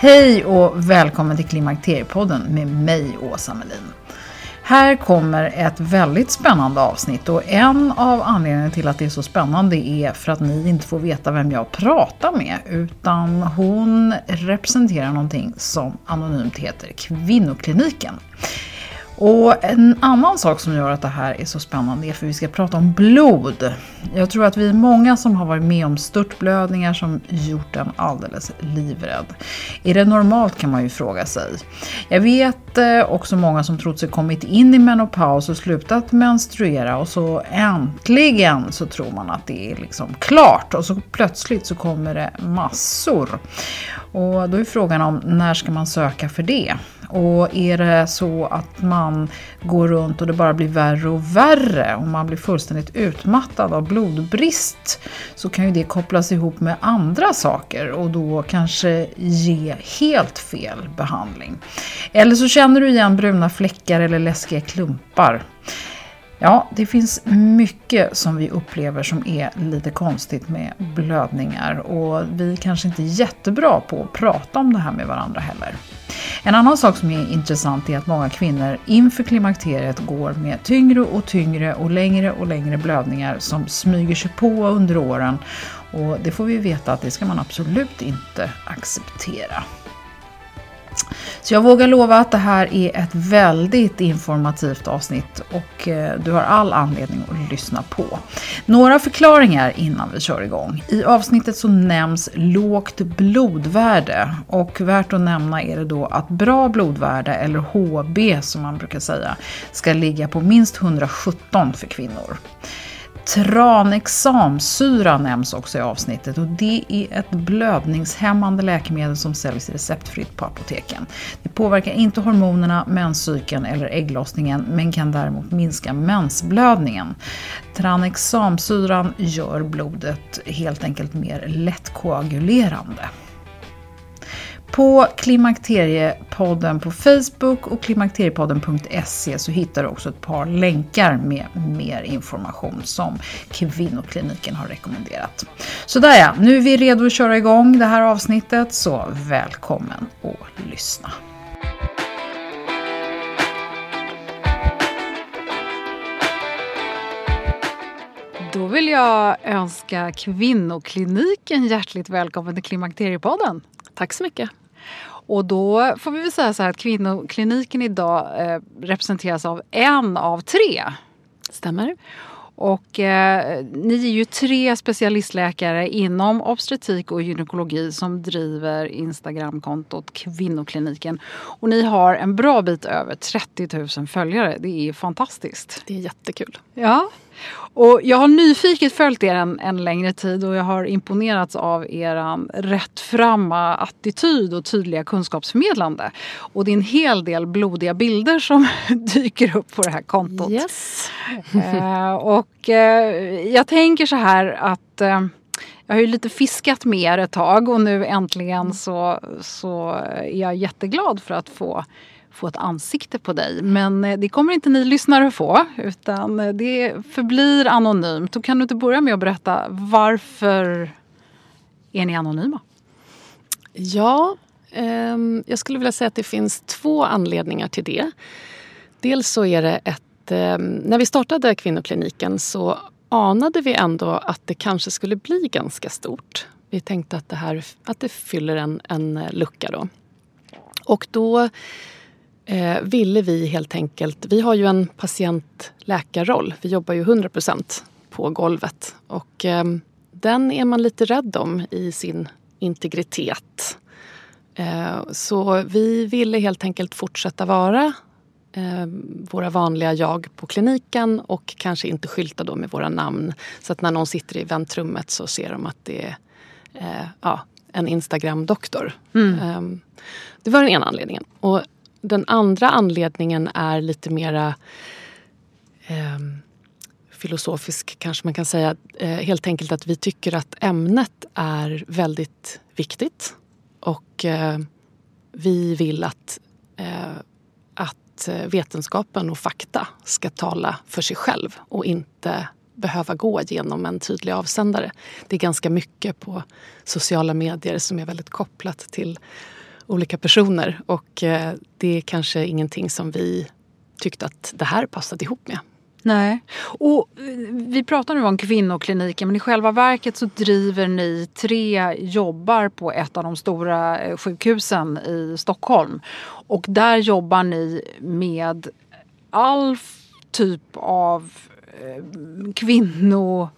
Hej och välkommen till Klimakteriepodden med mig Åsa Melin. Här kommer ett väldigt spännande avsnitt och en av anledningarna till att det är så spännande är för att ni inte får veta vem jag pratar med utan hon representerar någonting som anonymt heter Kvinnokliniken. Och en annan sak som gör att det här är så spännande är för vi ska prata om blod. Jag tror att vi är många som har varit med om störtblödningar som gjort en alldeles livrädd. Är det normalt kan man ju fråga sig. Jag vet eh, också många som trott sig kommit in i menopaus och slutat menstruera och så äntligen så tror man att det är liksom klart och så plötsligt så kommer det massor. Och då är frågan om när ska man söka för det? Och är det så att man går runt och det bara blir värre och värre och man blir fullständigt utmattad av blodbrist så kan ju det kopplas ihop med andra saker och då kanske ge helt fel behandling. Eller så känner du igen bruna fläckar eller läskiga klumpar. Ja, det finns mycket som vi upplever som är lite konstigt med blödningar och vi är kanske inte är jättebra på att prata om det här med varandra heller. En annan sak som är intressant är att många kvinnor inför klimakteriet går med tyngre och tyngre och längre och längre blödningar som smyger sig på under åren och det får vi veta att det ska man absolut inte acceptera. Så jag vågar lova att det här är ett väldigt informativt avsnitt och eh, du har all anledning att lyssna på. Några förklaringar innan vi kör igång. I avsnittet så nämns lågt blodvärde och värt att nämna är det då att bra blodvärde, eller HB som man brukar säga, ska ligga på minst 117 för kvinnor. Tranexamsyra nämns också i avsnittet och det är ett blödningshämmande läkemedel som säljs receptfritt på apoteken. Det påverkar inte hormonerna, menscykeln eller ägglossningen men kan däremot minska mensblödningen. Tranexamsyran gör blodet helt enkelt mer lättkoagulerande. På Klimakteriepodden på Facebook och klimakteriepodden.se så hittar du också ett par länkar med mer information som Kvinnokliniken har rekommenderat. Sådär ja, nu är vi redo att köra igång det här avsnittet så välkommen att lyssna. Då vill jag önska Kvinnokliniken hjärtligt välkommen till Klimakteriepodden. Tack så mycket. Och då får vi väl säga så här att kvinnokliniken idag eh, representeras av en av tre. Stämmer. Och eh, ni är ju tre specialistläkare inom obstetrik och gynekologi som driver Instagramkontot Kvinnokliniken. Och ni har en bra bit över 30 000 följare. Det är fantastiskt. Det är jättekul. Ja. Och jag har nyfiket följt er en, en längre tid och jag har imponerats av er rättframma attityd och tydliga kunskapsförmedlande. Och det är en hel del blodiga bilder som dyker upp på det här kontot. Yes. eh, och eh, jag tänker så här att eh, jag har ju lite fiskat med er ett tag och nu äntligen så, så är jag jätteglad för att få få ett ansikte på dig. Men eh, det kommer inte ni lyssnare få utan eh, det förblir anonymt. Då kan du inte börja med att berätta varför är ni anonyma? Ja, eh, jag skulle vilja säga att det finns två anledningar till det. Dels så är det ett... Eh, när vi startade kvinnokliniken så anade vi ändå att det kanske skulle bli ganska stort. Vi tänkte att det, här, att det fyller en, en lucka då. Och då eh, ville vi helt enkelt... Vi har ju en patient-läkarroll. Vi jobbar ju 100% på golvet. Och eh, den är man lite rädd om i sin integritet. Eh, så vi ville helt enkelt fortsätta vara eh, våra vanliga jag på kliniken och kanske inte skylta då med våra namn. Så att när någon sitter i väntrummet så ser de att det är eh, ja, en Instagram-doktor. Mm. Ehm, det var den ena anledningen. Och den andra anledningen är lite mera eh, filosofisk kanske man kan säga. Eh, helt enkelt att vi tycker att ämnet är väldigt viktigt. Och eh, vi vill att, eh, att vetenskapen och fakta ska tala för sig själv och inte behöva gå genom en tydlig avsändare. Det är ganska mycket på sociala medier som är väldigt kopplat till olika personer och eh, det är kanske ingenting som vi tyckte att det här passade ihop med. Nej. Och eh, vi pratar nu om kvinnokliniken men i själva verket så driver ni tre jobbar på ett av de stora eh, sjukhusen i Stockholm. Och där jobbar ni med all typ av eh, kvinno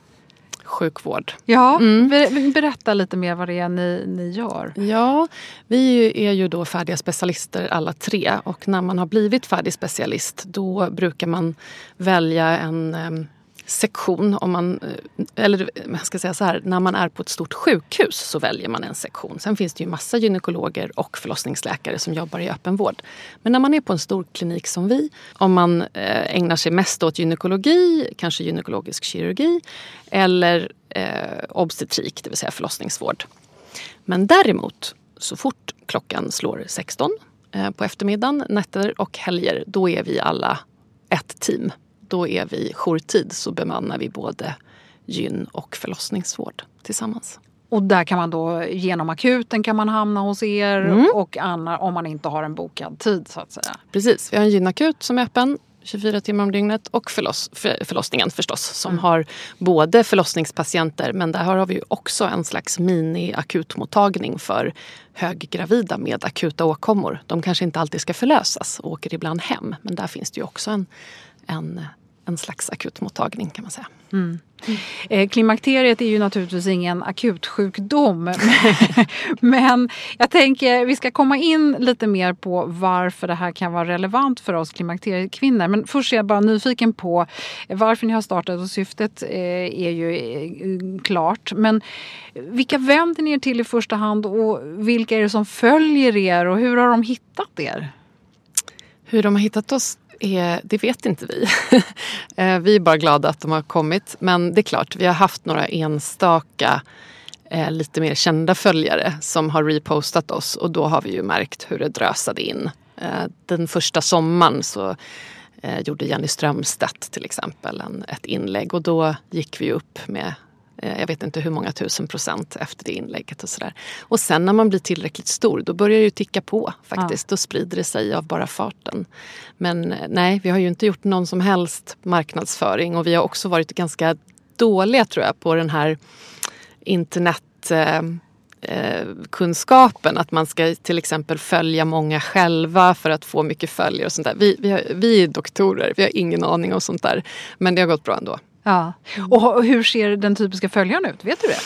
sjukvård. Ja, mm. berätta lite mer vad det är ni, ni gör. Ja, vi är ju då färdiga specialister alla tre och när man har blivit färdig specialist då brukar man välja en sektion. Om man, eh, eller eh, jag ska säga så här, när man är på ett stort sjukhus så väljer man en sektion. Sen finns det ju massa gynekologer och förlossningsläkare som jobbar i öppenvård. Men när man är på en stor klinik som vi, om man eh, ägnar sig mest åt gynekologi, kanske gynekologisk kirurgi eller eh, obstetrik, det vill säga förlossningsvård. Men däremot, så fort klockan slår 16 eh, på eftermiddagen, nätter och helger, då är vi alla ett team då är vi jourtid så bemannar vi både gyn och förlossningsvård tillsammans. Och där kan man då genom akuten kan man hamna hos er mm. och Anna, om man inte har en bokad tid så att säga. Precis, vi har en gynakut som är öppen 24 timmar om dygnet och förloss, för, förlossningen förstås som mm. har både förlossningspatienter men där har vi också en slags mini-akutmottagning för höggravida med akuta åkommor. De kanske inte alltid ska förlösas och åker ibland hem men där finns det ju också en, en en slags akutmottagning kan man säga. Mm. Eh, klimakteriet är ju naturligtvis ingen akutsjukdom. Men jag tänker vi ska komma in lite mer på varför det här kan vara relevant för oss klimakteriekvinnor. Men först är jag bara nyfiken på varför ni har startat och syftet eh, är ju eh, klart. Men vilka vänder ni er till i första hand och vilka är det som följer er och hur har de hittat er? Hur de har hittat oss är, det vet inte vi. Eh, vi är bara glada att de har kommit. Men det är klart, vi har haft några enstaka eh, lite mer kända följare som har repostat oss och då har vi ju märkt hur det drösade in. Eh, den första sommaren så eh, gjorde Jenny Strömstedt till exempel en, ett inlägg och då gick vi upp med jag vet inte hur många tusen procent efter det inlägget. Och, sådär. och sen när man blir tillräckligt stor då börjar det ticka på faktiskt. Ja. Då sprider det sig av bara farten. Men eh, nej, vi har ju inte gjort någon som helst marknadsföring och vi har också varit ganska dåliga tror jag på den här internet eh, kunskapen. Att man ska till exempel följa många själva för att få mycket följare och sånt där. Vi, vi, har, vi är doktorer, vi har ingen aning om sånt där. Men det har gått bra ändå. Ja. Och hur ser den typiska följaren ut? Vet du det?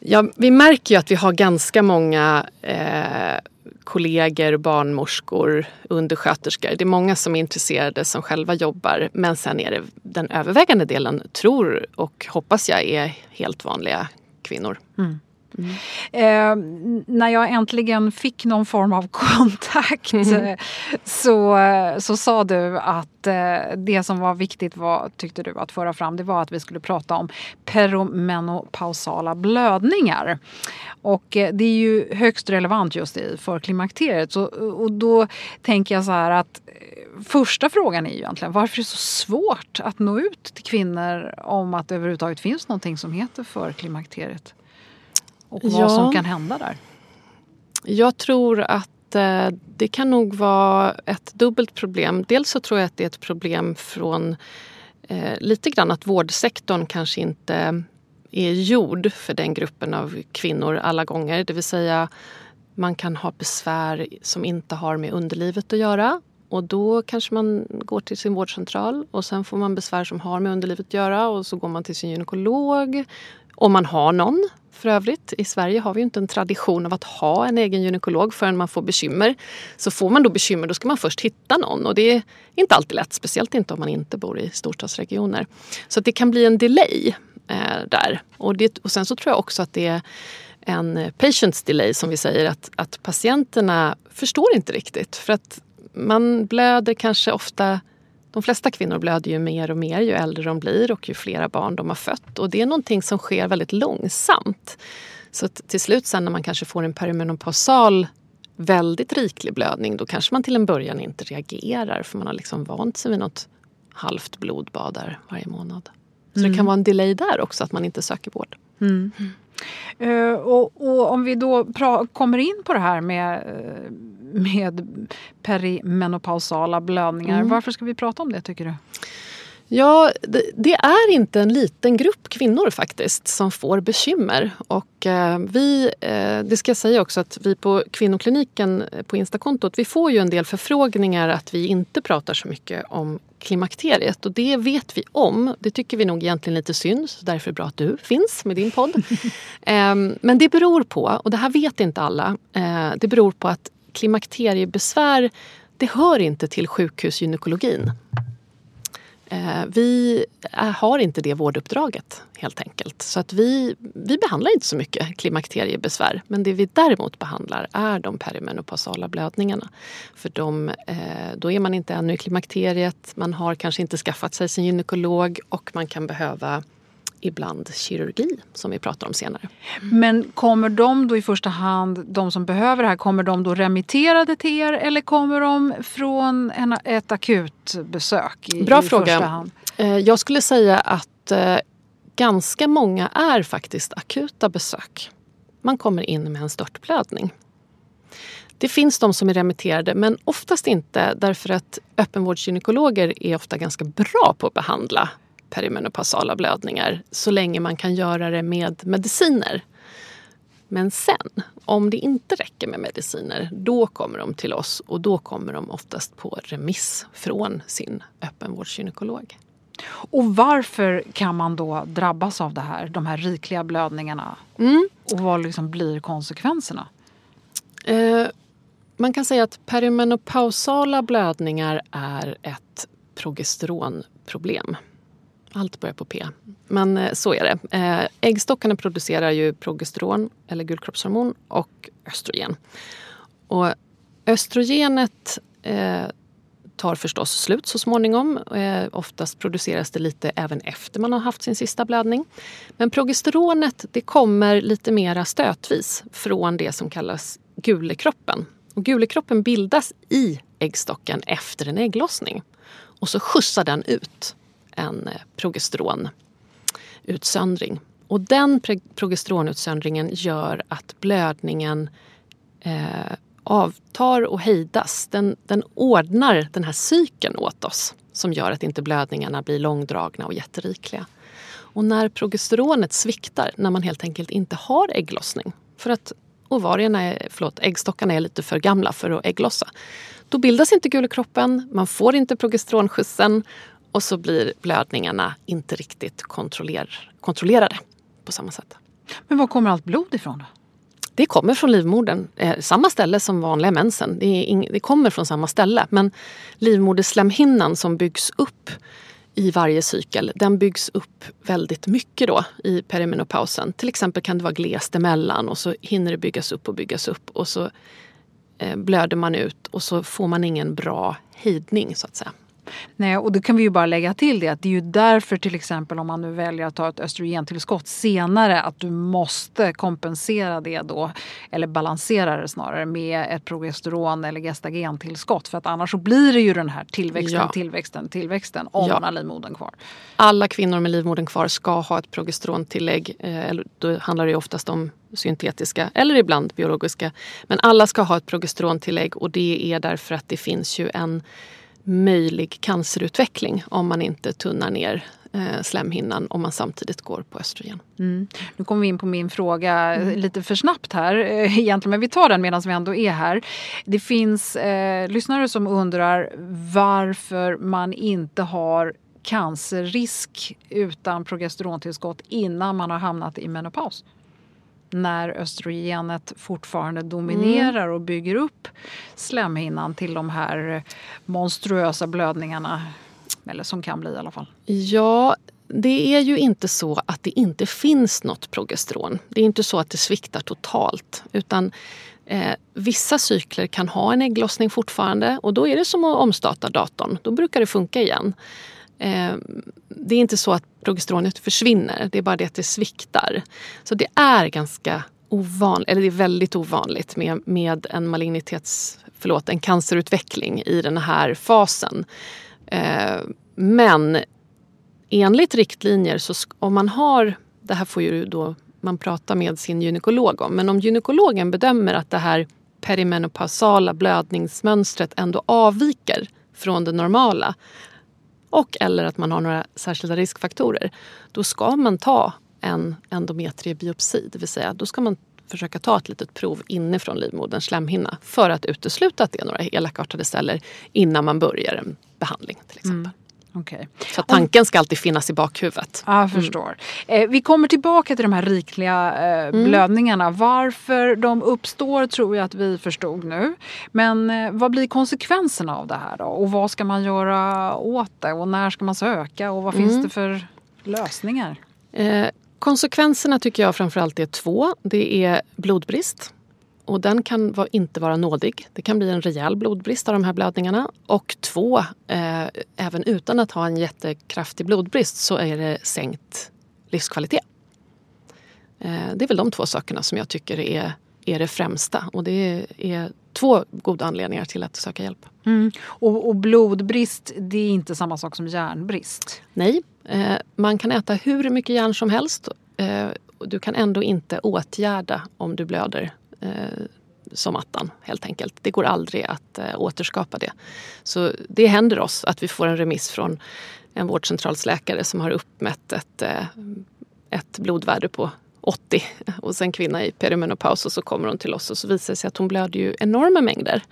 Ja, vi märker ju att vi har ganska många eh, kollegor, barnmorskor, undersköterskor. Det är många som är intresserade som själva jobbar. Men sen är det den övervägande delen, tror och hoppas jag, är helt vanliga kvinnor. Mm. Mm. Eh, när jag äntligen fick någon form av kontakt mm. så, så sa du att eh, det som var viktigt var, tyckte du, att föra fram det var att vi skulle prata om peromenopausala blödningar. Och eh, det är ju högst relevant just i förklimakteriet. Så, och då tänker jag så här att eh, första frågan är ju egentligen varför är det så svårt att nå ut till kvinnor om att det överhuvudtaget finns någonting som heter förklimakteriet? Och vad ja. som kan hända där? Jag tror att eh, det kan nog vara ett dubbelt problem. Dels så tror jag att det är ett problem från eh, lite grann att vårdsektorn kanske inte är gjord för den gruppen av kvinnor alla gånger. Det vill säga man kan ha besvär som inte har med underlivet att göra. Och då kanske man går till sin vårdcentral och sen får man besvär som har med underlivet att göra och så går man till sin gynekolog. Om man har någon för övrigt. I Sverige har vi inte en tradition av att ha en egen gynekolog förrän man får bekymmer. Så får man då bekymmer då ska man först hitta någon och det är inte alltid lätt. Speciellt inte om man inte bor i storstadsregioner. Så det kan bli en delay eh, där. Och, det, och sen så tror jag också att det är en patients delay som vi säger att, att patienterna förstår inte riktigt. För att man blöder kanske ofta de flesta kvinnor blöder ju mer och mer ju äldre de blir och ju flera barn de har fött. Och det är någonting som sker väldigt långsamt. Så till slut sen när man kanske får en perimenopausal väldigt riklig blödning då kanske man till en början inte reagerar för man har liksom vant sig vid något halvt blodbad där varje månad. Så mm. det kan mm. vara en delay där också, att man inte söker vård. Mm. Mm. Uh, och, och, om vi då kommer in på det här med uh, med perimenopausala blödningar. Mm. Varför ska vi prata om det tycker du? Ja, det, det, är inte en liten grupp kvinnor faktiskt som får bekymmer. Och eh, vi, eh, det ska jag säga också att vi på kvinnokliniken eh, på Instakontot, vi får ju en del förfrågningar att vi inte pratar så mycket om klimakteriet. Och det vet vi om. Det tycker vi nog egentligen lite synd, så därför är det bra att du finns med din podd. eh, men det beror på, och det här vet inte alla, eh, det beror på att klimakteriebesvär det hör inte till sjukhusgynekologin. Eh, vi eh, har inte det vårduppdraget helt enkelt. Så att vi, vi behandlar inte så mycket klimakteriebesvär. Men det vi däremot behandlar är de perimenopausala blödningarna. För de, eh, då är man inte ännu i klimakteriet, man har kanske inte skaffat sig sin gynekolog och man kan behöva ibland kirurgi som vi pratar om senare. Men kommer de då i första hand, de som behöver det här, kommer de då remitterade till er eller kommer de från en, ett akutbesök? I, Bra i fråga. Första hand? Eh, jag skulle säga att eh, ganska många är faktiskt akuta besök. Man kommer in med en störtblödning. Det finns de som är remitterade men oftast inte därför att öppenvårdsgynekologer är ofta ganska bra på att behandla perimenopausala blödningar så länge man kan göra det med mediciner. Men sen, om det inte räcker med mediciner, då kommer de till oss och då kommer de oftast på remiss från sin öppenvårdsgynekolog. Och varför kan man då drabbas av det här, de här rikliga blödningarna? Mm. Och vad liksom blir konsekvenserna? Eh, man kan säga att perimenopausala blödningar är ett progesteronproblem. Allt börjar på P. Men eh, så är det. Eh, äggstockarna producerar ju progesteron, eller gulkroppshormon, och östrogen. Och östrogenet eh, tar förstås slut så småningom. Eh, oftast produceras det lite även efter man har haft sin sista blödning. Men progesteronet det kommer lite mera stötvis från det som kallas gulekroppen. Och gulekroppen bildas i äggstocken efter en ägglossning. Och så skjutsar den ut en eh, progesteronutsöndring. Och den progesteronutsöndringen gör att blödningen eh, avtar och hejdas. Den, den ordnar den här cykeln åt oss som gör att inte blödningarna blir långdragna och jätterikliga. Och när progesteronet sviktar, när man helt enkelt inte har ägglossning för att ovarierna är, förlåt, äggstockarna är lite för gamla för att ägglossa. Då bildas inte gulkroppen, man får inte progesteronskjutsen och så blir blödningarna inte riktigt kontroller kontrollerade på samma sätt. Men var kommer allt blod ifrån då? Det kommer från livmodern, eh, samma ställe som vanliga mensen. Det, det, kommer från samma ställe. Men livmoderslemhinnan som byggs upp i varje cykel, den byggs upp väldigt mycket då i perimenopausen. Till exempel kan det vara glest emellan och så hinner det byggas upp och byggas upp och så eh, blöder man ut och så får man ingen bra hejdning så att säga. Nej, och då kan vi ju bara lägga till det att det är ju därför till exempel om man nu väljer att ta ett östrogentillskott senare att du måste kompensera det då eller balansera det snarare med ett progesteron eller gestagentillskott för att annars så blir det ju den här tillväxten, ja. tillväxten, tillväxten om ja. man har livmodern kvar. Alla kvinnor med livmodern kvar ska ha ett progesterontillägg. Eh, då handlar det oftast om syntetiska eller ibland biologiska. Men alla ska ha ett progesterontillägg och det är därför att det finns ju en möjlig cancerutveckling om man inte tunnar ner eh, slemhinnan om man samtidigt går på östrogen. Mm. Nu kommer vi in på min fråga mm. lite för snabbt här eh, egentligen, men vi tar den medan vi ändå är här. Det finns eh, lyssnare som undrar varför man inte har cancerrisk utan progesterontillskott innan man har hamnat i menopaus när östrogenet fortfarande dominerar och bygger upp slemhinnan till de här monstruösa blödningarna. Eller som kan bli i alla fall. Ja, det är ju inte så att det inte finns något progesteron. Det är inte så att det sviktar totalt. Utan eh, Vissa cykler kan ha en ägglossning fortfarande och då är det som att omstarta datorn. Då brukar det funka igen. Eh, det är inte så att progesteronet försvinner, det är bara det att det sviktar. Så det är ganska ovanligt, eller det är väldigt ovanligt med, med en malignitets, förlåt, en cancerutveckling i den här fasen. Eh, men enligt riktlinjer så om man har, det här får ju då man prata med sin gynekolog om, men om gynekologen bedömer att det här perimenopausala blödningsmönstret ändå avviker från det normala och eller att man har några särskilda riskfaktorer, då ska man ta en endometriebiopsi. Det vill säga, då ska man försöka ta ett litet prov inifrån livmoderns slemhinna för att utesluta att det är några elakartade celler innan man börjar en behandling till exempel. Mm. Okay. Så tanken ska alltid finnas i bakhuvudet. Ja, jag förstår. Mm. Eh, vi kommer tillbaka till de här rikliga eh, mm. blödningarna. Varför de uppstår tror jag att vi förstod nu. Men eh, vad blir konsekvenserna av det här då? Och vad ska man göra åt det? Och när ska man söka? Och vad mm. finns det för lösningar? Konsekvenserna tycker jag framförallt är två. Det är blodbrist och den kan inte vara nådig. Det kan bli en rejäl blodbrist av de här blödningarna. Och två, eh, även utan att ha en jättekraftig blodbrist så är det sänkt livskvalitet. Eh, det är väl de två sakerna som jag tycker är, är det främsta. Och det är två goda anledningar till att söka hjälp. Mm. Och, och, blodbrist, det är inte samma sak som järnbrist? Nej, eh, man kan äta hur mycket järn som helst. Eh, du kan ändå inte åtgärda om du blöder Eh, som attan helt enkelt. Det går aldrig att eh, återskapa det. Så det händer oss att vi får en remiss från en vårdcentralsläkare som har uppmätt ett, eh, ett blodvärde på 80 och sen kvinna i perimenopaus och så kommer hon till oss och så visar det sig att hon blöder ju enorma mängder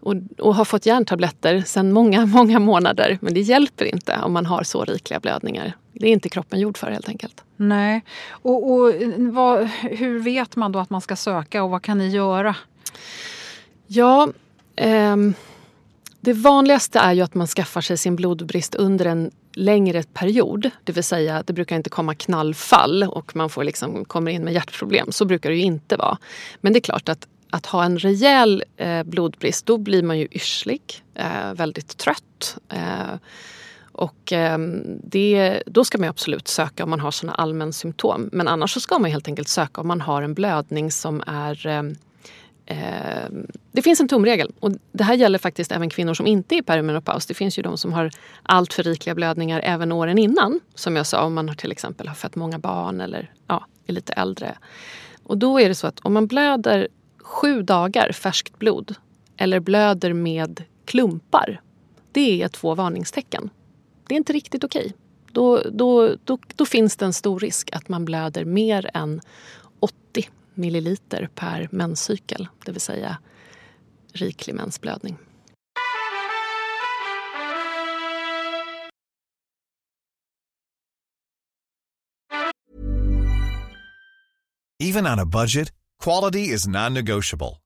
och, och har fått järntabletter sedan många, många månader. Men det hjälper inte om man har så rikliga blödningar. Det är inte kroppen gjord för helt enkelt. Nej. Och, och vad, hur vet man då att man ska söka och vad kan ni göra? Ja, eh, det vanligaste är ju att man skaffar sig sin blodbrist under en längre period. Det vill säga, det brukar inte komma knallfall och man får liksom, kommer in med hjärtproblem. Så brukar det ju inte vara. Men det är klart att att ha en rejäl eh, blodbrist, då blir man ju yrslig, eh, väldigt trött. Eh, och eh, det, då ska man absolut söka om man har såna allmän symptom. Men annars så ska man helt enkelt söka om man har en blödning som är eh, eh, det finns en tumregel och det här gäller faktiskt även kvinnor som inte är i perimenopaus. Det finns ju de som har allt för rikliga blödningar även åren innan. Som jag sa, om man har till exempel har fött många barn eller ja, är lite äldre. Och då är det så att om man blöder sju dagar färskt blod eller blöder med klumpar, det är två varningstecken det är inte riktigt okej. Okay. Då, då, då, då finns det en stor risk att man blöder mer än 80 milliliter per menscykel, det vill säga riklig mensblödning. Even on a budget, quality is non-negotiable.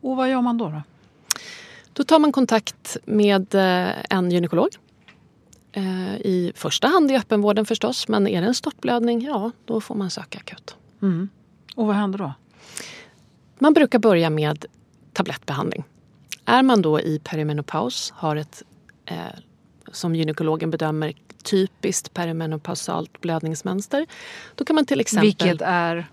Och vad gör man då? Då, då tar man kontakt med eh, en gynekolog. Eh, I första hand i öppenvården förstås, men är det en störtblödning, ja då får man söka akut. Mm. Och vad händer då? Man brukar börja med tablettbehandling. Är man då i perimenopaus, har ett eh, som gynekologen bedömer typiskt perimenopausalt blödningsmönster. Då kan man till exempel... Vilket är?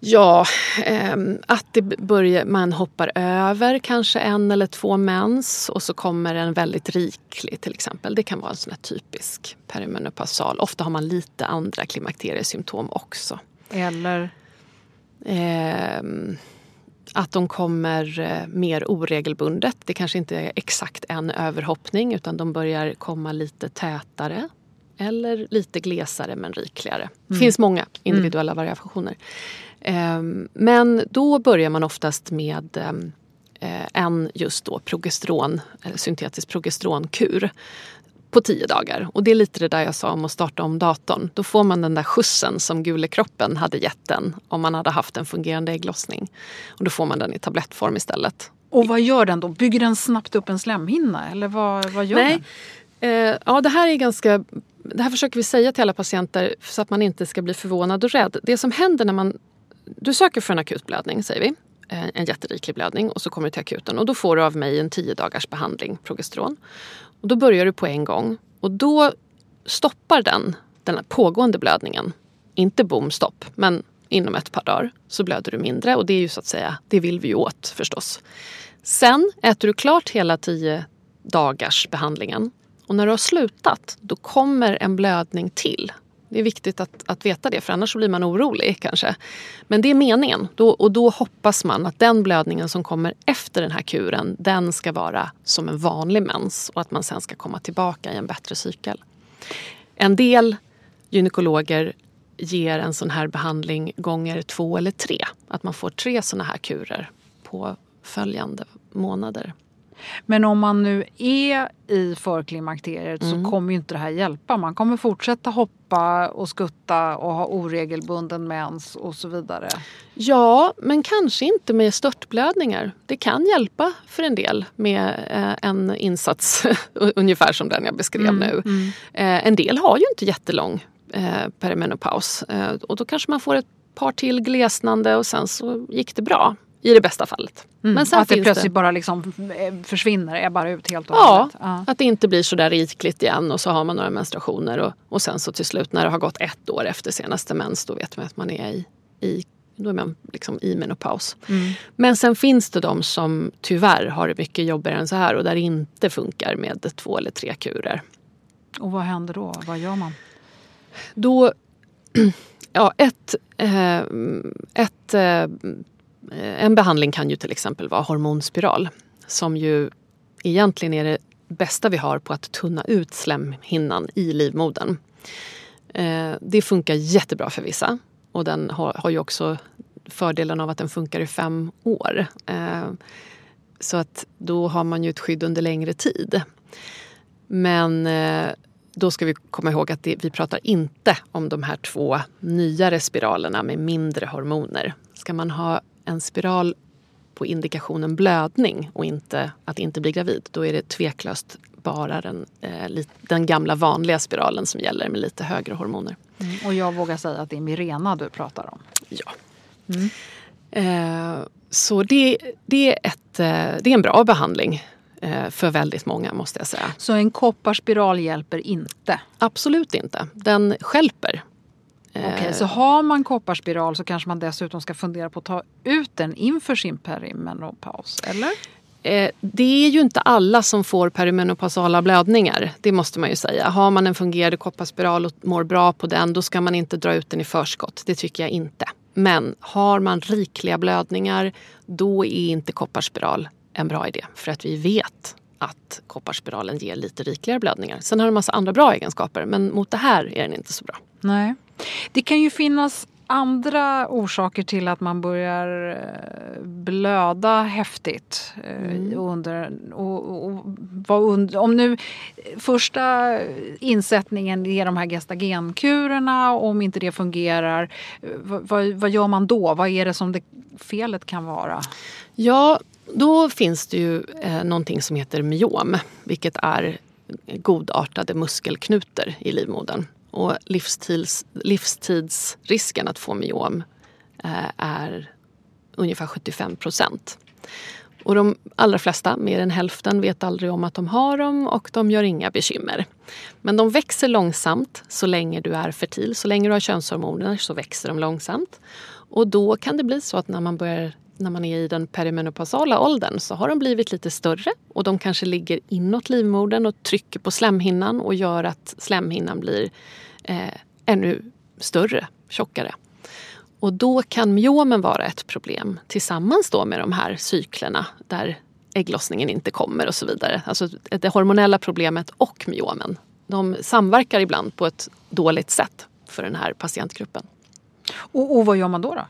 Ja, eh, att det börjar, man hoppar över kanske en eller två mens och så kommer en väldigt riklig till exempel. Det kan vara en sån typisk perimenopausal. Ofta har man lite andra klimakteriesymptom också. Eller? Eh, att de kommer eh, mer oregelbundet. Det kanske inte är exakt en överhoppning utan de börjar komma lite tätare eller lite glesare men rikligare. Det mm. finns många individuella mm. variationer. Ehm, men då börjar man oftast med ehm, eh, en just då progesteron, syntetisk progesteronkur på tio dagar. Och det är lite det där jag sa om att starta om datorn. Då får man den där skjutsen som Gulekroppen hade gett den om man hade haft en fungerande ägglossning. Och då får man den i tablettform istället. Och vad gör den då? Bygger den snabbt upp en slemhinna eller vad, vad gör Nej. den? Eh, ja, det här är ganska det här försöker vi säga till alla patienter så att man inte ska bli förvånad och rädd. Det som händer när man... Du söker för en akutblödning, säger vi. Eh, en jätteriklig blödning och så kommer du till akuten och då får du av mig en 10 dagars behandling, progesteron. Och då börjar du på en gång och då stoppar den den här pågående blödningen. Inte bomstopp, men inom ett par dagar så blöder du mindre och det är ju så att säga, det vill vi ju åt förstås. Sen äter du klart hela 10 dagars behandlingen och när du har slutat då kommer en blödning till det är viktigt att, att veta det för annars blir man orolig kanske. Men det är meningen då, och då hoppas man att den blödningen som kommer efter den här kuren den ska vara som en vanlig mens och att man sen ska komma tillbaka i en bättre cykel. En del gynekologer ger en sån här behandling gånger två eller tre. Att man får tre såna här kurer på följande månader. Men om man nu är i förklimakteriet mm. så kommer ju inte det här hjälpa. Man kommer fortsätta hoppa och skutta och ha oregelbunden mens och så vidare. Ja, men kanske inte med störtblödningar. Det kan hjälpa för en del med eh, en insats ungefär som den jag beskrev mm. nu. Mm. Eh, en del har ju inte jättelång eh, perimenopaus. Och då kanske man får ett par till glesnande och sen så gick det bra. I det bästa fallet. Mm, Men sen att det plötsligt det... bara liksom eh, försvinner, är bara ut helt och ja, ja, att det inte blir så där rikligt igen och så har man några menstruationer och, och sen så till slut när det har gått ett år efter senaste mens då vet man att man är i, i då är man liksom i menopaus. Mm. Men sen finns det de som tyvärr har det mycket jobbigare än så här och där det inte funkar med två eller tre kurer. Och vad händer då? Vad gör man? Då, ja ett, eh, ett eh, Eh, en behandling kan ju till exempel vara hormonspiral som ju egentligen är det bästa vi har på att tunna ut slemhinnan i livmodern. Eh, det funkar jättebra för vissa och den har, ju också fördelen av att den funkar i fem år. Eh, så att då har man ju ett skydd under längre tid. Men då ska vi komma ihåg att det, vi pratar inte om de här två nyare spiralerna med mindre hormoner. Ska man ha en spiral på indikationen blödning och inte att inte bli gravid, då är det tveklöst bara den, eh, den gamla vanliga spiralen som gäller med lite högre hormoner. Mm, och jag vågar säga att det är Mirena du pratar om. Ja. Mm. Eh, så det, det, är ett, eh, det är en bra behandling eh, för väldigt många måste jag säga. Så en kopparspiral hjälper inte? Absolut inte. Den skälper. Okay, så har man kopparspiral så kanske man dessutom ska fundera på att ta ut den inför sin perimenopaus, eller? Eh, det är ju inte alla som får perimenopausala blödningar. Det måste man ju säga. Har man en fungerande kopparspiral och mår bra på den då ska man inte dra ut den i förskott. Det tycker jag inte. Men har man rikliga blödningar då är inte kopparspiral en bra idé. För att vi vet att kopparspiralen ger lite rikligare blödningar. Sen har den en massa andra bra egenskaper men mot det här är den inte så bra. Nej. Det kan ju finnas andra orsaker till att man börjar eh, blöda häftigt. Eh, mm. Under, och, och, och, om nu första insättningen är de här gestagenkurerna och om inte det fungerar, eh, vad, vad gör man då? Vad är det som det felet kan vara? Ja, då finns det ju eh, någonting som heter myom, vilket är godartade muskelknutor i livmodern. Och livstids, livstidsrisken att få myom eh, är ungefär 75 procent. Och de allra flesta, mer än hälften, vet aldrig om att de har dem och de gör inga bekymmer. Men de växer långsamt så länge du är fertil. Så länge du har könshormoner så växer de långsamt. Och då kan det bli så att när man börjar när man är i den perimenopausala åldern så har de blivit lite större och de kanske ligger inåt livmodern och trycker på slemhinnan och gör att slemhinnan blir eh, ännu större, tjockare. Och då kan myomen vara ett problem tillsammans då med de här cyklerna där ägglossningen inte kommer och så vidare. Alltså det hormonella problemet och myomen. De samverkar ibland på ett dåligt sätt för den här patientgruppen. Och, och vad gör man då? då?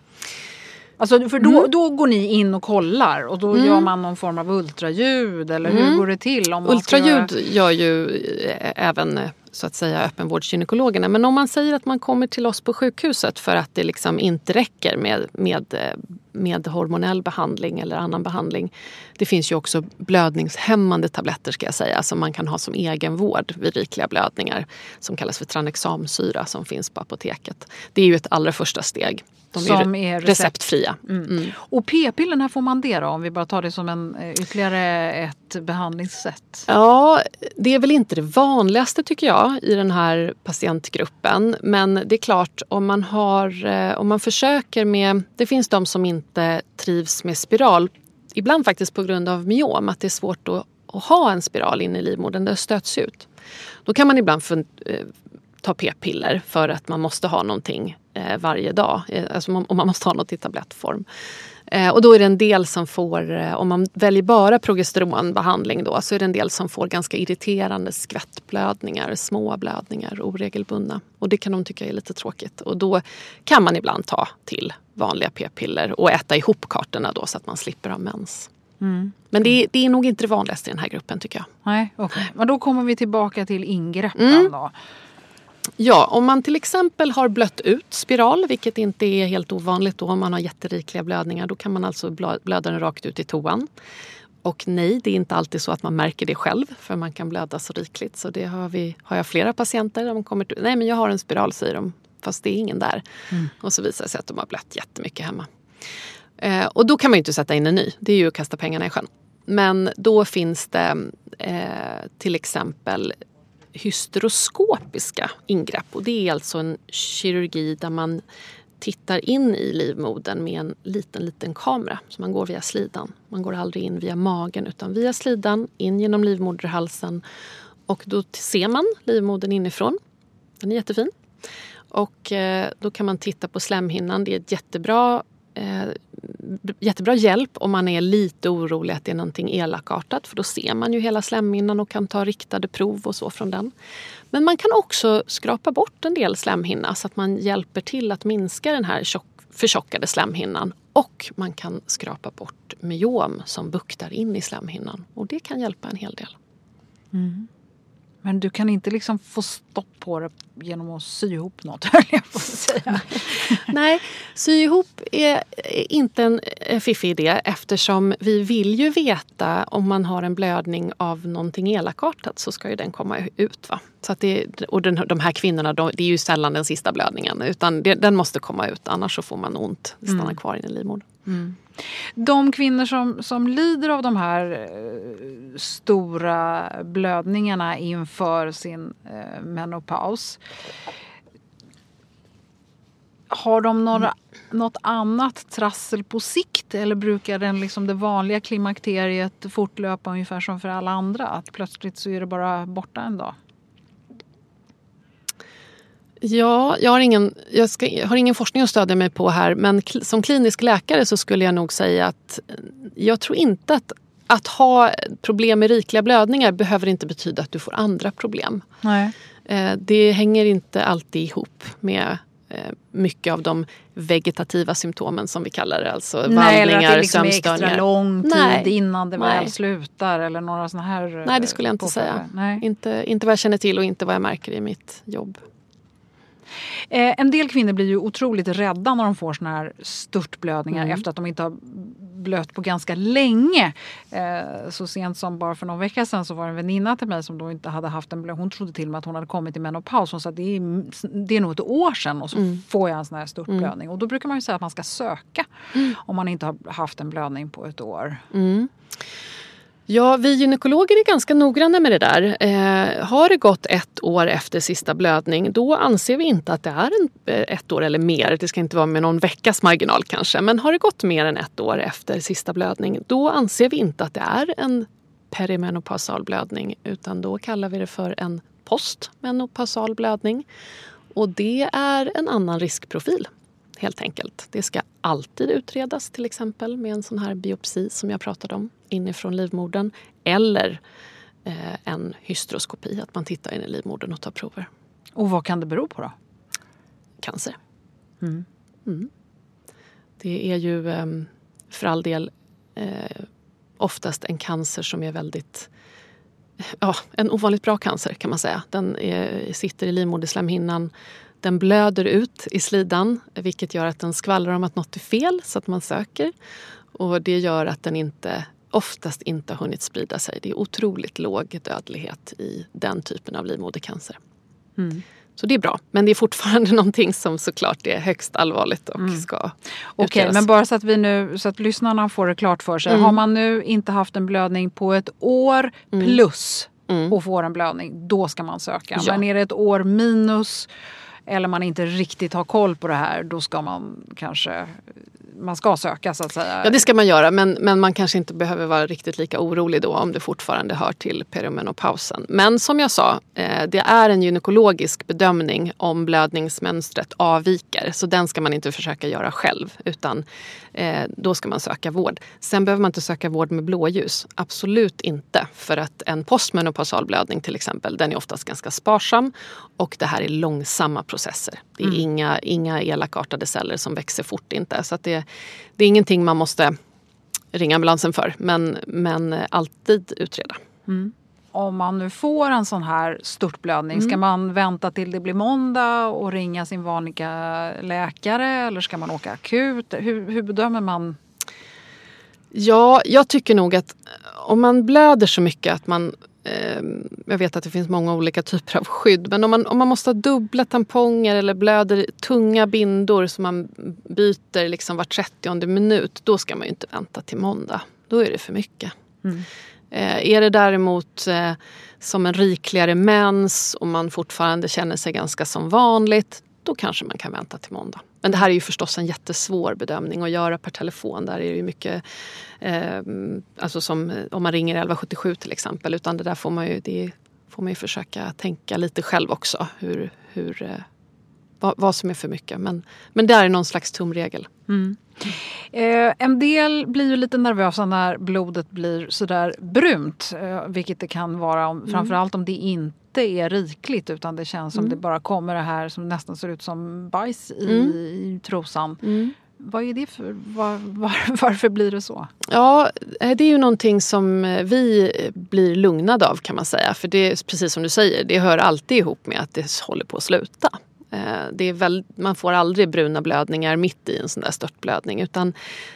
Alltså, för då, mm. då går ni in och kollar och då mm. gör man någon form av ultraljud eller hur mm. går det till? Om ultraljud göra... gör ju eh, även eh, så att säga öppenvårdsgynekologerna. Men om man säger att man kommer till oss på sjukhuset för att det liksom inte räcker med, med, eh, med hormonell behandling eller annan behandling. Det finns ju också blödningshämmande tabletter ska jag säga som man kan ha som egenvård vid rikliga blödningar som kallas för tranexamsyra som finns på apoteket. Det är ju ett allra första steg. De som är, recept. receptfria. Mm. Mm. Och p-piller, när får man det då? Om vi bara tar det som en, eh, ytterligare ett behandlingssätt. Ja, det är väl inte det vanligaste tycker jag i den här patientgruppen. Men det är klart om man, har, eh, om man försöker med... Det finns de som inte trivs med spiral. Ibland faktiskt på grund av myom, att det är svårt att, att ha en spiral in i livmodern. Det stöts ut. Då kan man ibland fund, eh, ta p-piller för att man måste ha någonting eh, varje dag. Eh, alltså och man måste ha något i tablettform. Eh, och då är det en del som får, eh, om man väljer bara progesteronbehandling då, så är det en del som får ganska irriterande skvättblödningar, små blödningar, oregelbundna. Och det kan de tycka är lite tråkigt. Och då kan man ibland ta till vanliga p-piller och äta ihop kartorna då så att man slipper ha mens. Mm. Men det är, det är nog inte det vanligaste i den här gruppen tycker jag. Nej, okay. Men då kommer vi tillbaka till ingreppen mm. då. Ja, om man till exempel har blött ut spiral, vilket inte är helt ovanligt då om man har jätterikliga blödningar, då kan man alltså blöda den rakt ut i toan. Och nej, det är inte alltid så att man märker det själv för man kan blöda så rikligt. Så det har, vi, har jag flera patienter. De kommer till, nej men jag har en spiral säger de, fast det är ingen där. Mm. Och så visar det sig att de har blött jättemycket hemma. Eh, och då kan man ju inte sätta in en ny, det är ju att kasta pengarna i sjön. Men då finns det eh, till exempel hysteroskopiska ingrepp. Och det är alltså en kirurgi där man tittar in i livmodern med en liten, liten kamera. Så man går via slidan. Man går aldrig in via magen utan via slidan, in genom livmoderhalsen. Och då ser man livmodern inifrån. Den är jättefin. Och eh, då kan man titta på slemhinnan. Det är ett jättebra eh, jättebra hjälp om man är lite orolig att det är någonting elakartat för då ser man ju hela slemhinnan och kan ta riktade prov och så från den. Men man kan också skrapa bort en del slemhinna så att man hjälper till att minska den här tjock, förtjockade slemhinnan och man kan skrapa bort myom som buktar in i slemhinnan och det kan hjälpa en hel del. Mm. Men du kan inte liksom få stopp på det genom att sy ihop något, höll jag på att säga. Nej, sy ihop är inte en fiffig idé eftersom vi vill ju veta om man har en blödning av någonting elakartat så ska ju den komma ut. Va? Så att det, och den, de här kvinnorna, de, det är ju sällan den sista blödningen utan det, den måste komma ut annars så får man ont, det stannar mm. kvar i livmodern. Mm. De kvinnor som, som lider av de här eh, stora blödningarna inför sin eh, menopaus har de några, mm. något annat trassel på sikt eller brukar den liksom det vanliga klimakteriet fortlöpa ungefär som för alla andra? Att plötsligt så är det bara borta en dag? Ja, jag har, ingen, jag, ska, jag har ingen forskning att stödja mig på här men som klinisk läkare så skulle jag nog säga att jag tror inte att att ha problem med rikliga blödningar behöver inte betyda att du får andra problem. Nej. Eh, det hänger inte alltid ihop med eh, mycket av de vegetativa symptomen som vi kallar det. Alltså Nej, vandringar, eller att det liksom är extra lång tid Nej. innan det väl slutar eller några såna här Nej, det skulle jag inte säga. Nej. Inte, inte vad jag känner till och inte vad jag märker i mitt jobb. Eh, en del kvinnor blir ju otroligt rädda när de får såna här störtblödningar mm. efter att de inte har blött på ganska länge. Eh, så sent som bara för någon vecka sedan så var det en väninna till mig som då inte hade haft en blödning. Hon trodde till och med att hon hade kommit i menopaus. Hon sa att det är, det är nog ett år sedan och så mm. får jag en sån här störtblödning. Mm. Och då brukar man ju säga att man ska söka mm. om man inte har haft en blödning på ett år. Ja, vi gynekologer är ganska noggranna med det där. Eh, har det gått ett år efter sista blödning då anser vi inte att det är en, eh, ett år eller mer. Det ska inte vara med någon veckas marginal kanske. Men har det gått mer än ett år efter sista blödning då anser vi inte att det är en perimenopausal blödning utan då kallar vi det för en postmenopausal blödning. Och det är en annan riskprofil helt enkelt. Det ska alltid utredas till exempel med en sån här biopsi som jag pratade om inifrån livmodern eller eh, en hystroskopi, att man tittar in i livmodern och tar prover. Och vad kan det bero på då? Cancer. Mm. Mm. Det är ju eh, för all del eh, oftast en cancer som är väldigt Ja, en ovanligt bra cancer kan man säga. Den är, sitter i livmoderslemhinnan den blöder ut i slidan vilket gör att den skvallrar om att något är fel så att man söker. Och det gör att den inte, oftast inte har hunnit sprida sig. Det är otroligt låg dödlighet i den typen av livmodercancer. Mm. Så det är bra. Men det är fortfarande någonting som såklart är högst allvarligt och mm. ska Okej, okay, men bara så att vi nu så att lyssnarna får det klart för sig. Mm. Har man nu inte haft en blödning på ett år mm. plus mm. och får en blödning, då ska man söka. Ja. Men är det ett år minus eller man inte riktigt har koll på det här, då ska man kanske man ska söka så att säga. Ja det ska man göra men, men man kanske inte behöver vara riktigt lika orolig då om det fortfarande hör till perimenopausen. Men som jag sa, eh, det är en gynekologisk bedömning om blödningsmönstret avviker. Så den ska man inte försöka göra själv utan eh, då ska man söka vård. Sen behöver man inte söka vård med blåljus. Absolut inte. För att en postmenopausal blödning till exempel, den är oftast ganska sparsam och det här är långsamma processer. Det är mm. inga, inga elakartade celler som växer fort inte. Så det, det är ingenting man måste ringa ambulansen för men, men alltid utreda. Mm. Om man nu får en sån här störtblödning, mm. ska man vänta till det blir måndag och ringa sin vanliga läkare eller ska man åka akut? Hur, hur bedömer man Ja, jag tycker nog att om man blöder så mycket att man jag vet att det finns många olika typer av skydd. Men om man, om man måste ha dubbla tamponger eller blöder tunga bindor som man byter liksom var 30 minut. Då ska man ju inte vänta till måndag. Då är det för mycket. Mm. Eh, är det däremot eh, som en rikligare mens och man fortfarande känner sig ganska som vanligt. Då kanske man kan vänta till måndag. Men det här är ju förstås en jättesvår bedömning att göra per telefon. Där är det ju mycket, eh, alltså som om man ringer 1177 till exempel. Utan det där får man ju, det får man ju försöka tänka lite själv också. Hur, hur, eh, vad, vad, som är för mycket. Men, men det är någon slags tumregel. Mm. Eh, en del blir ju lite nervösa när blodet blir sådär brunt. Eh, vilket det kan vara, om, mm. framförallt om det inte är rikligt utan det känns som mm. det bara kommer det här som nästan ser ut som bajs i, mm. i trosan. Mm. Vad är det för, var, var, varför blir det så? Ja, eh, det är ju någonting som eh, vi blir lugnade av kan man säga. För det är precis som du säger, det hör alltid ihop med att det håller på att sluta. Eh, det är väl, man får aldrig bruna blödningar mitt i en sån där störtblödning utan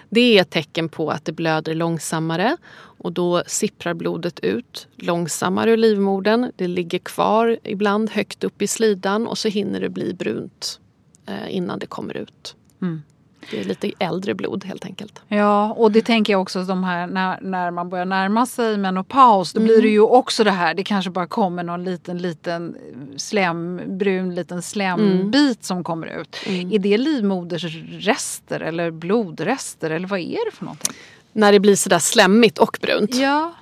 det är ett tecken på att det blöder långsammare och då sipprar blodet ut långsammare ur livmodern. Det ligger kvar ibland högt upp i slidan och så hinner det bli brunt eh, innan det kommer ut. Mm. Det är lite äldre blod helt enkelt. Ja, och det tänker jag också de här när, när man börjar närma sig menopaus. Då mm. blir det ju också det här, det kanske bara kommer någon liten, liten slem, brun liten slembit mm. som kommer ut. Mm. Är det livmodersrester eller blodrester eller vad är det för någonting? När det blir sådär slemmigt och brunt? Ja.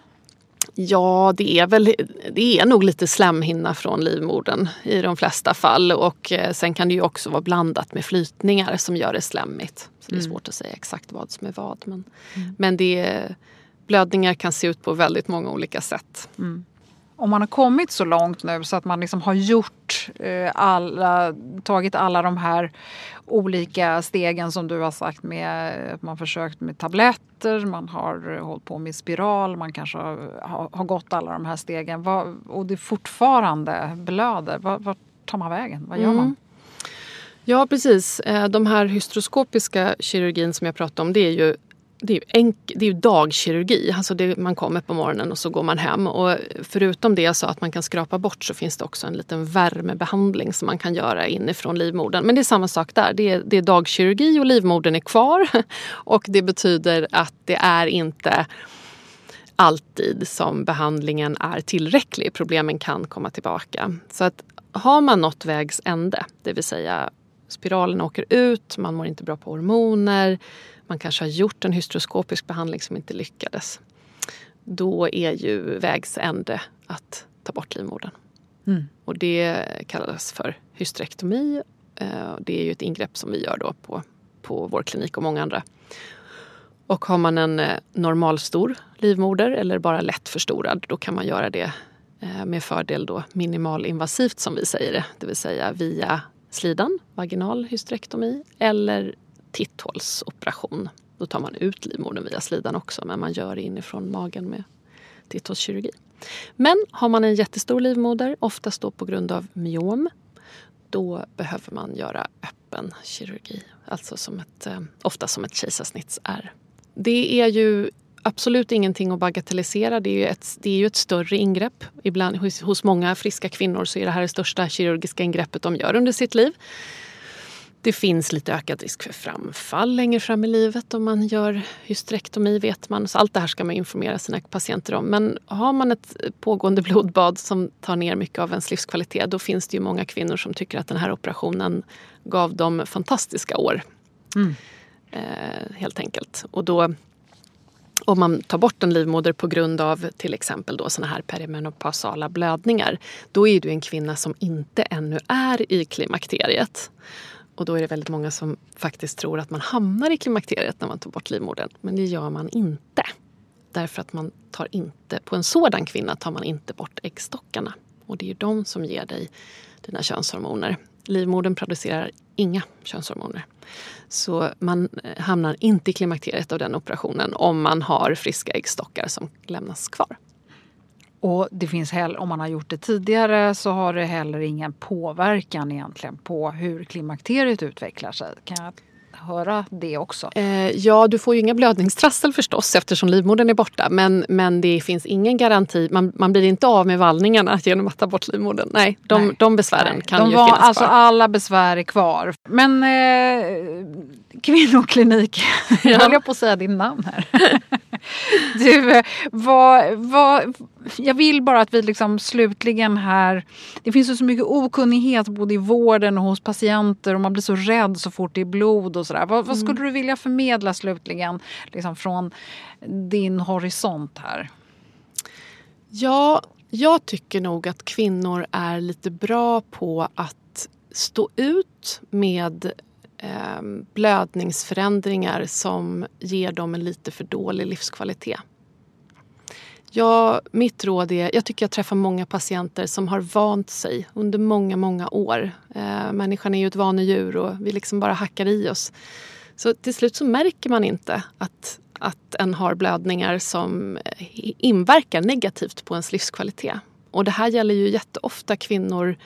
Ja, det är väl det är nog lite slemhinna från livmodern i de flesta fall. Och eh, sen kan det ju också vara blandat med flytningar som gör det slemmigt. Så det är mm. svårt att säga exakt vad som är vad. Men, mm. men det, blödningar kan se ut på väldigt många olika sätt. Mm om man har kommit så långt nu så att man liksom har gjort eh, alla, tagit alla de här olika stegen som du har sagt med att man försökt med tabletter, man har hållit på med spiral, man kanske har, har gått alla de här stegen och det fortfarande blöder. Vart var tar man vägen? Vad gör mm. man? Ja precis. Eh, de här hystroskopiska kirurgin som jag pratade om det är ju det är, enk, det är ju dagkirurgi. Alltså det, man kommer på morgonen och så går man hem. Och förutom det så att man kan skrapa bort så finns det också en liten värmebehandling som man kan göra inifrån livmodern. Men det är samma sak där. Det är, det är dagkirurgi och livmodern är kvar. Och det betyder att det är inte alltid som behandlingen är tillräcklig. Problemen kan komma tillbaka. Så att har man nått vägs ände, det vill säga spiralen åker ut, man mår inte bra på hormoner, man kanske har gjort en hystroskopisk behandling som inte lyckades. Då är ju vägs ände att ta bort livmodern. Mm. Och det kallas för hysterektomi. Eh, det är ju ett ingrepp som vi gör då på, på vår klinik och många andra. Och har man en eh, normalstor livmoder eller bara lätt förstorad då kan man göra det eh, med fördel då minimalinvasivt som vi säger det. Det vill säga via slidan, vaginal hysterektomi eller titthålsoperation. Då tar man ut livmodern via slidan också men man gör det inifrån magen med titthålskirurgi. Men har man en jättestor livmoder, oftast då på grund av myom, då behöver man göra öppen kirurgi. Alltså som ett, eh, ofta som ett kejsarsnittsärr. Det är ju absolut ingenting att bagatellisera. Det är ju ett, det är ju ett större ingrepp. Ibland, hos, hos många friska kvinnor så är det här det största kirurgiska ingreppet de gör under sitt liv. Det finns lite ökad risk för framfall längre fram i livet om man gör hysterektomi vet man. Så allt det här ska man informera sina patienter om. Men har man ett pågående blodbad som tar ner mycket av ens livskvalitet då finns det ju många kvinnor som tycker att den här operationen gav dem fantastiska år. Mm. Eh, helt enkelt. Och då om man tar bort en livmoder på grund av till exempel då såna här perimenopausala blödningar då är du en kvinna som inte ännu är i klimakteriet. Och då är det väldigt många som faktiskt tror att man hamnar i klimakteriet när man tar bort livmodern. Men det gör man inte. Därför att man tar inte, på en sådan kvinna tar man inte bort äggstockarna. Och det är ju de som ger dig dina könshormoner. Livmodern producerar inga könshormoner. Så man eh, hamnar inte i klimakteriet av den operationen om man har friska äggstockar som lämnas kvar. Och det finns heller, om man har gjort det tidigare så har det heller ingen påverkan egentligen på hur klimakteriet utvecklar sig. Kan jag höra det också. Eh, ja, du får ju inga blödningstrassel förstås eftersom livmodern är borta. Men, men det finns ingen garanti. Man, man blir inte av med vallningarna genom att ta bort livmodern. Nej, de, Nej. de besvären Nej. kan de ju var, finnas alltså kvar. Alla besvär är kvar. Men eh, kvinnoklinik, ja. jag höll på att säga din namn här. du, vad, vad, jag vill bara att vi liksom slutligen här... Det finns så mycket okunnighet både i vården och hos patienter och man blir så rädd så fort det är blod och sådär. Vad, vad skulle mm. du vilja förmedla slutligen liksom från din horisont här? Ja, jag tycker nog att kvinnor är lite bra på att stå ut med eh, blödningsförändringar som ger dem en lite för dålig livskvalitet. Ja, mitt råd är, jag tycker jag träffar många patienter som har vant sig under många, många år. Eh, människan är ju ett vanedjur och vi liksom bara hackar i oss. Så till slut så märker man inte att, att en har blödningar som eh, inverkar negativt på ens livskvalitet. Och det här gäller ju jätteofta kvinnor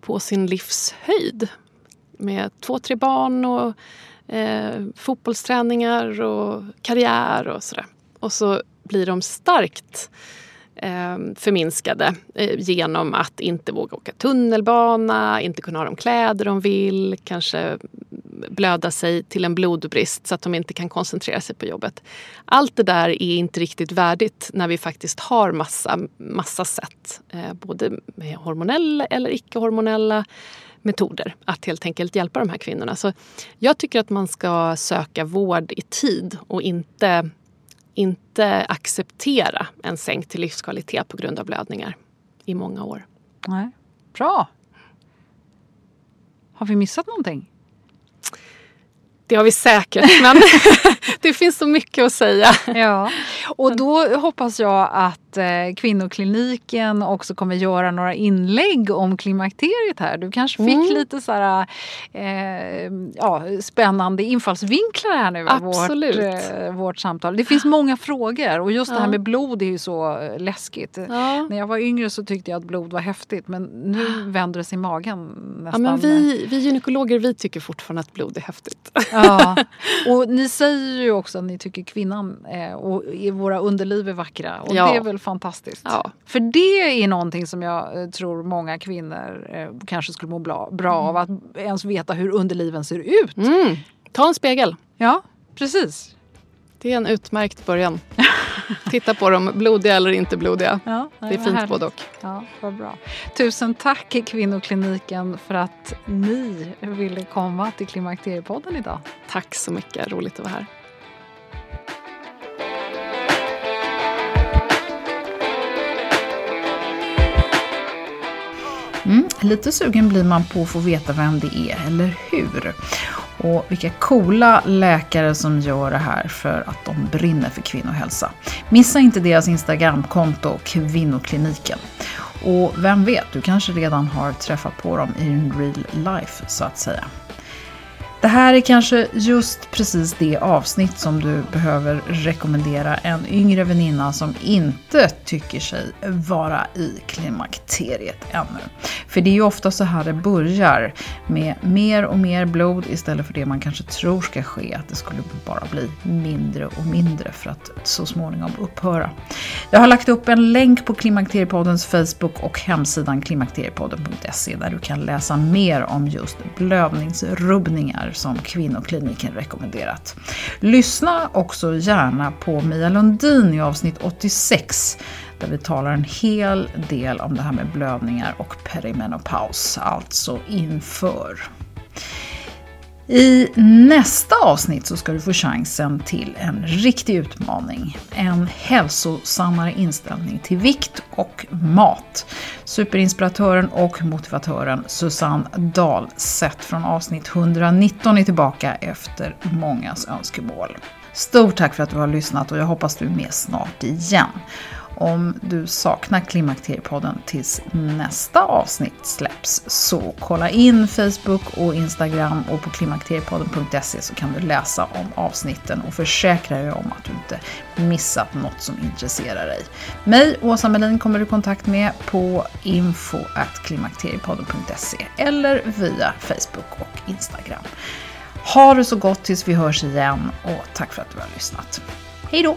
på sin livshöjd. Med två, tre barn och eh, fotbollsträningar och karriär och sådär. Och så blir de starkt eh, förminskade eh, genom att inte våga åka tunnelbana, inte kunna ha de kläder de vill, kanske blöda sig till en blodbrist så att de inte kan koncentrera sig på jobbet. Allt det där är inte riktigt värdigt när vi faktiskt har massa, massa sätt, eh, både med hormonella eller icke-hormonella metoder att helt enkelt hjälpa de här kvinnorna. Så jag tycker att man ska söka vård i tid och inte inte acceptera en sänkt livskvalitet på grund av blödningar i många år. Nej. Bra! Har vi missat någonting? Det har vi säkert, men det finns så mycket att säga. Ja, och då hoppas jag att eh, kvinnokliniken också kommer göra några inlägg om klimakteriet här. Du kanske fick mm. lite så här, eh, ja, spännande infallsvinklar här nu i vårt, eh, vårt samtal. Det finns många frågor och just ja. det här med blod är ju så eh, läskigt. Ja. När jag var yngre så tyckte jag att blod var häftigt men nu vänder det sig i magen. Nästan. Ja, men vi, vi gynekologer vi tycker fortfarande att blod är häftigt. Ja, och ni säger ju också att ni tycker kvinnan eh, och våra underliv är vackra. Och ja. det är väl fantastiskt. Ja. För det är någonting som jag eh, tror många kvinnor eh, kanske skulle må bra, bra mm. av. Att ens veta hur underliven ser ut. Mm. Ta en spegel. Ja, precis. Det är en utmärkt början. Titta på dem, blodiga eller inte blodiga. Ja, det är fint både och. Ja, vad bra. Tusen tack Kvinnokliniken för att ni ville komma till Klimakteriepodden idag. Tack så mycket, roligt att vara här. Mm, lite sugen blir man på att få veta vem det är, eller hur? Och vilka coola läkare som gör det här för att de brinner för kvinnohälsa. Missa inte deras Instagramkonto Kvinnokliniken. Och vem vet, du kanske redan har träffat på dem i real life så att säga. Det här är kanske just precis det avsnitt som du behöver rekommendera en yngre väninna som inte tycker sig vara i klimakteriet ännu. För det är ju ofta så här det börjar, med mer och mer blod istället för det man kanske tror ska ske, att det skulle bara bli mindre och mindre för att så småningom upphöra. Jag har lagt upp en länk på Klimakteriepoddens Facebook och hemsidan klimakteriepodden.se där du kan läsa mer om just blödningsrubbningar som Kvinnokliniken rekommenderat. Lyssna också gärna på Mia Lundin i avsnitt 86 där vi talar en hel del om det här med blödningar och perimenopaus, alltså inför. I nästa avsnitt så ska du få chansen till en riktig utmaning. En hälsosammare inställning till vikt och mat. Superinspiratören och motivatören Susanne Dahlseth från avsnitt 119 är tillbaka efter mångas önskemål. Stort tack för att du har lyssnat och jag hoppas du är med snart igen. Om du saknar Klimakteriepodden tills nästa avsnitt släpps så kolla in Facebook och Instagram och på klimakteriepodden.se så kan du läsa om avsnitten och försäkra dig om att du inte missat något som intresserar dig. Mig, Åsa Melin, kommer du i kontakt med på info.klimakteriepodden.se eller via Facebook och Instagram. Ha det så gott tills vi hörs igen och tack för att du har lyssnat. Hej då!